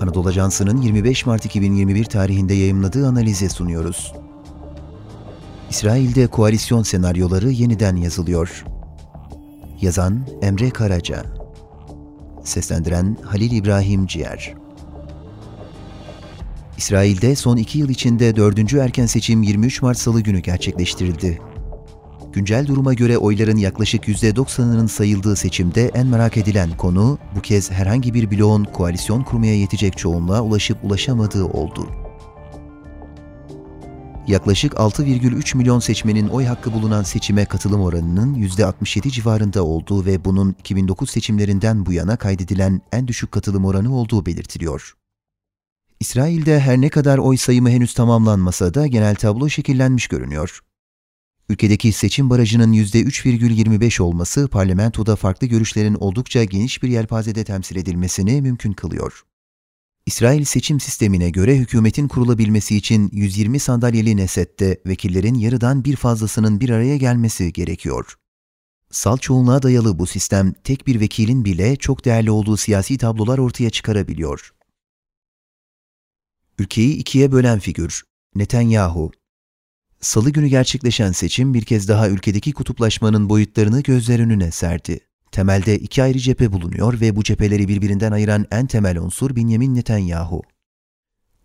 Anadolu Ajansı'nın 25 Mart 2021 tarihinde yayımladığı analize sunuyoruz. İsrail'de koalisyon senaryoları yeniden yazılıyor. Yazan Emre Karaca Seslendiren Halil İbrahim Ciğer İsrail'de son iki yıl içinde dördüncü erken seçim 23 Mart Salı günü gerçekleştirildi. Güncel duruma göre oyların yaklaşık %90'ının sayıldığı seçimde en merak edilen konu bu kez herhangi bir bloğun koalisyon kurmaya yetecek çoğunluğa ulaşıp ulaşamadığı oldu. Yaklaşık 6,3 milyon seçmenin oy hakkı bulunan seçime katılım oranının %67 civarında olduğu ve bunun 2009 seçimlerinden bu yana kaydedilen en düşük katılım oranı olduğu belirtiliyor. İsrail'de her ne kadar oy sayımı henüz tamamlanmasa da genel tablo şekillenmiş görünüyor. Ülkedeki seçim barajının %3,25 olması parlamentoda farklı görüşlerin oldukça geniş bir yelpazede temsil edilmesini mümkün kılıyor. İsrail seçim sistemine göre hükümetin kurulabilmesi için 120 sandalyeli Neset'te vekillerin yarıdan bir fazlasının bir araya gelmesi gerekiyor. Sal çoğunluğa dayalı bu sistem tek bir vekilin bile çok değerli olduğu siyasi tablolar ortaya çıkarabiliyor. Ülkeyi ikiye bölen figür Netanyahu Salı günü gerçekleşen seçim bir kez daha ülkedeki kutuplaşmanın boyutlarını gözler önüne serdi. Temelde iki ayrı cephe bulunuyor ve bu cepheleri birbirinden ayıran en temel unsur Benjamin Netanyahu.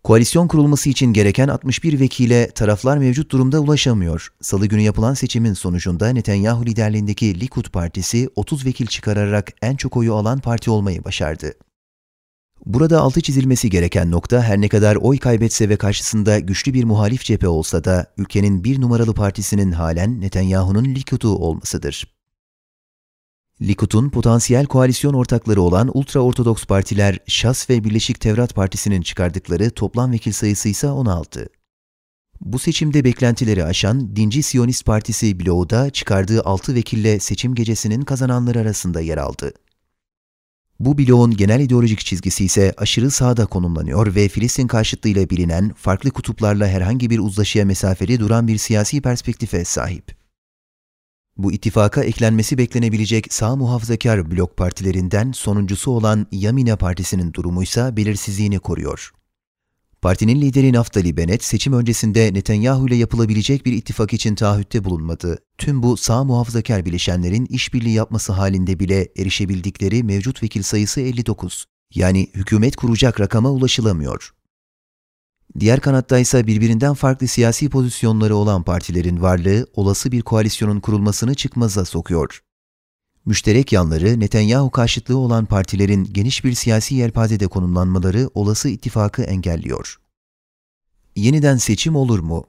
Koalisyon kurulması için gereken 61 vekile taraflar mevcut durumda ulaşamıyor. Salı günü yapılan seçimin sonucunda Netanyahu liderliğindeki Likud Partisi 30 vekil çıkararak en çok oyu alan parti olmayı başardı. Burada altı çizilmesi gereken nokta her ne kadar oy kaybetse ve karşısında güçlü bir muhalif cephe olsa da ülkenin bir numaralı partisinin halen Netanyahu'nun Likud'u olmasıdır. Likud'un potansiyel koalisyon ortakları olan ultra-ortodoks partiler Şas ve Birleşik Tevrat Partisi'nin çıkardıkları toplam vekil sayısı ise 16. Bu seçimde beklentileri aşan Dinci Siyonist Partisi bloğu da çıkardığı 6 vekille seçim gecesinin kazananları arasında yer aldı. Bu bloğun genel ideolojik çizgisi ise aşırı sağda konumlanıyor ve Filistin karşıtlığıyla bilinen farklı kutuplarla herhangi bir uzlaşıya mesafeli duran bir siyasi perspektife sahip. Bu ittifaka eklenmesi beklenebilecek sağ muhafazakar blok partilerinden sonuncusu olan Yamine Partisi'nin durumuysa belirsizliğini koruyor. Partinin lideri Naftali Bennett seçim öncesinde Netanyahu ile yapılabilecek bir ittifak için taahhütte bulunmadı. Tüm bu sağ muhafazakar bileşenlerin işbirliği yapması halinde bile erişebildikleri mevcut vekil sayısı 59. Yani hükümet kuracak rakama ulaşılamıyor. Diğer kanatta ise birbirinden farklı siyasi pozisyonları olan partilerin varlığı olası bir koalisyonun kurulmasını çıkmaza sokuyor. Müşterek yanları Netanyahu karşıtlığı olan partilerin geniş bir siyasi yelpazede konumlanmaları olası ittifakı engelliyor. Yeniden seçim olur mu?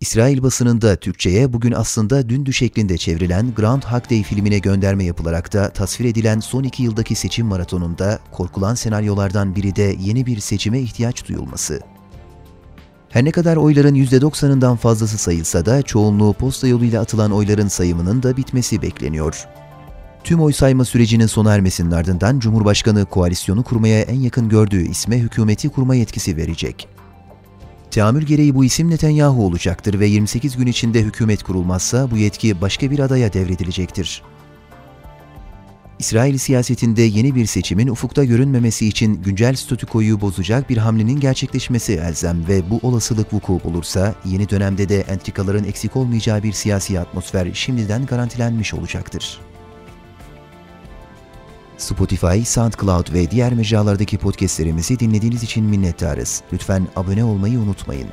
İsrail basınında Türkçe'ye bugün aslında dündü şeklinde çevrilen Groundhog Day filmine gönderme yapılarak da tasvir edilen son iki yıldaki seçim maratonunda korkulan senaryolardan biri de yeni bir seçime ihtiyaç duyulması. Her ne kadar oyların %90'ından fazlası sayılsa da çoğunluğu posta yoluyla atılan oyların sayımının da bitmesi bekleniyor. Tüm oy sayma sürecinin sona ermesinin ardından Cumhurbaşkanı koalisyonu kurmaya en yakın gördüğü isme hükümeti kurma yetkisi verecek. Teamül gereği bu isim Netanyahu olacaktır ve 28 gün içinde hükümet kurulmazsa bu yetki başka bir adaya devredilecektir. İsrail siyasetinde yeni bir seçimin ufukta görünmemesi için güncel statükoyu bozacak bir hamlenin gerçekleşmesi elzem ve bu olasılık vuku bulursa yeni dönemde de entrikaların eksik olmayacağı bir siyasi atmosfer şimdiden garantilenmiş olacaktır. Spotify, SoundCloud ve diğer mecralardaki podcastlerimizi dinlediğiniz için minnettarız. Lütfen abone olmayı unutmayın.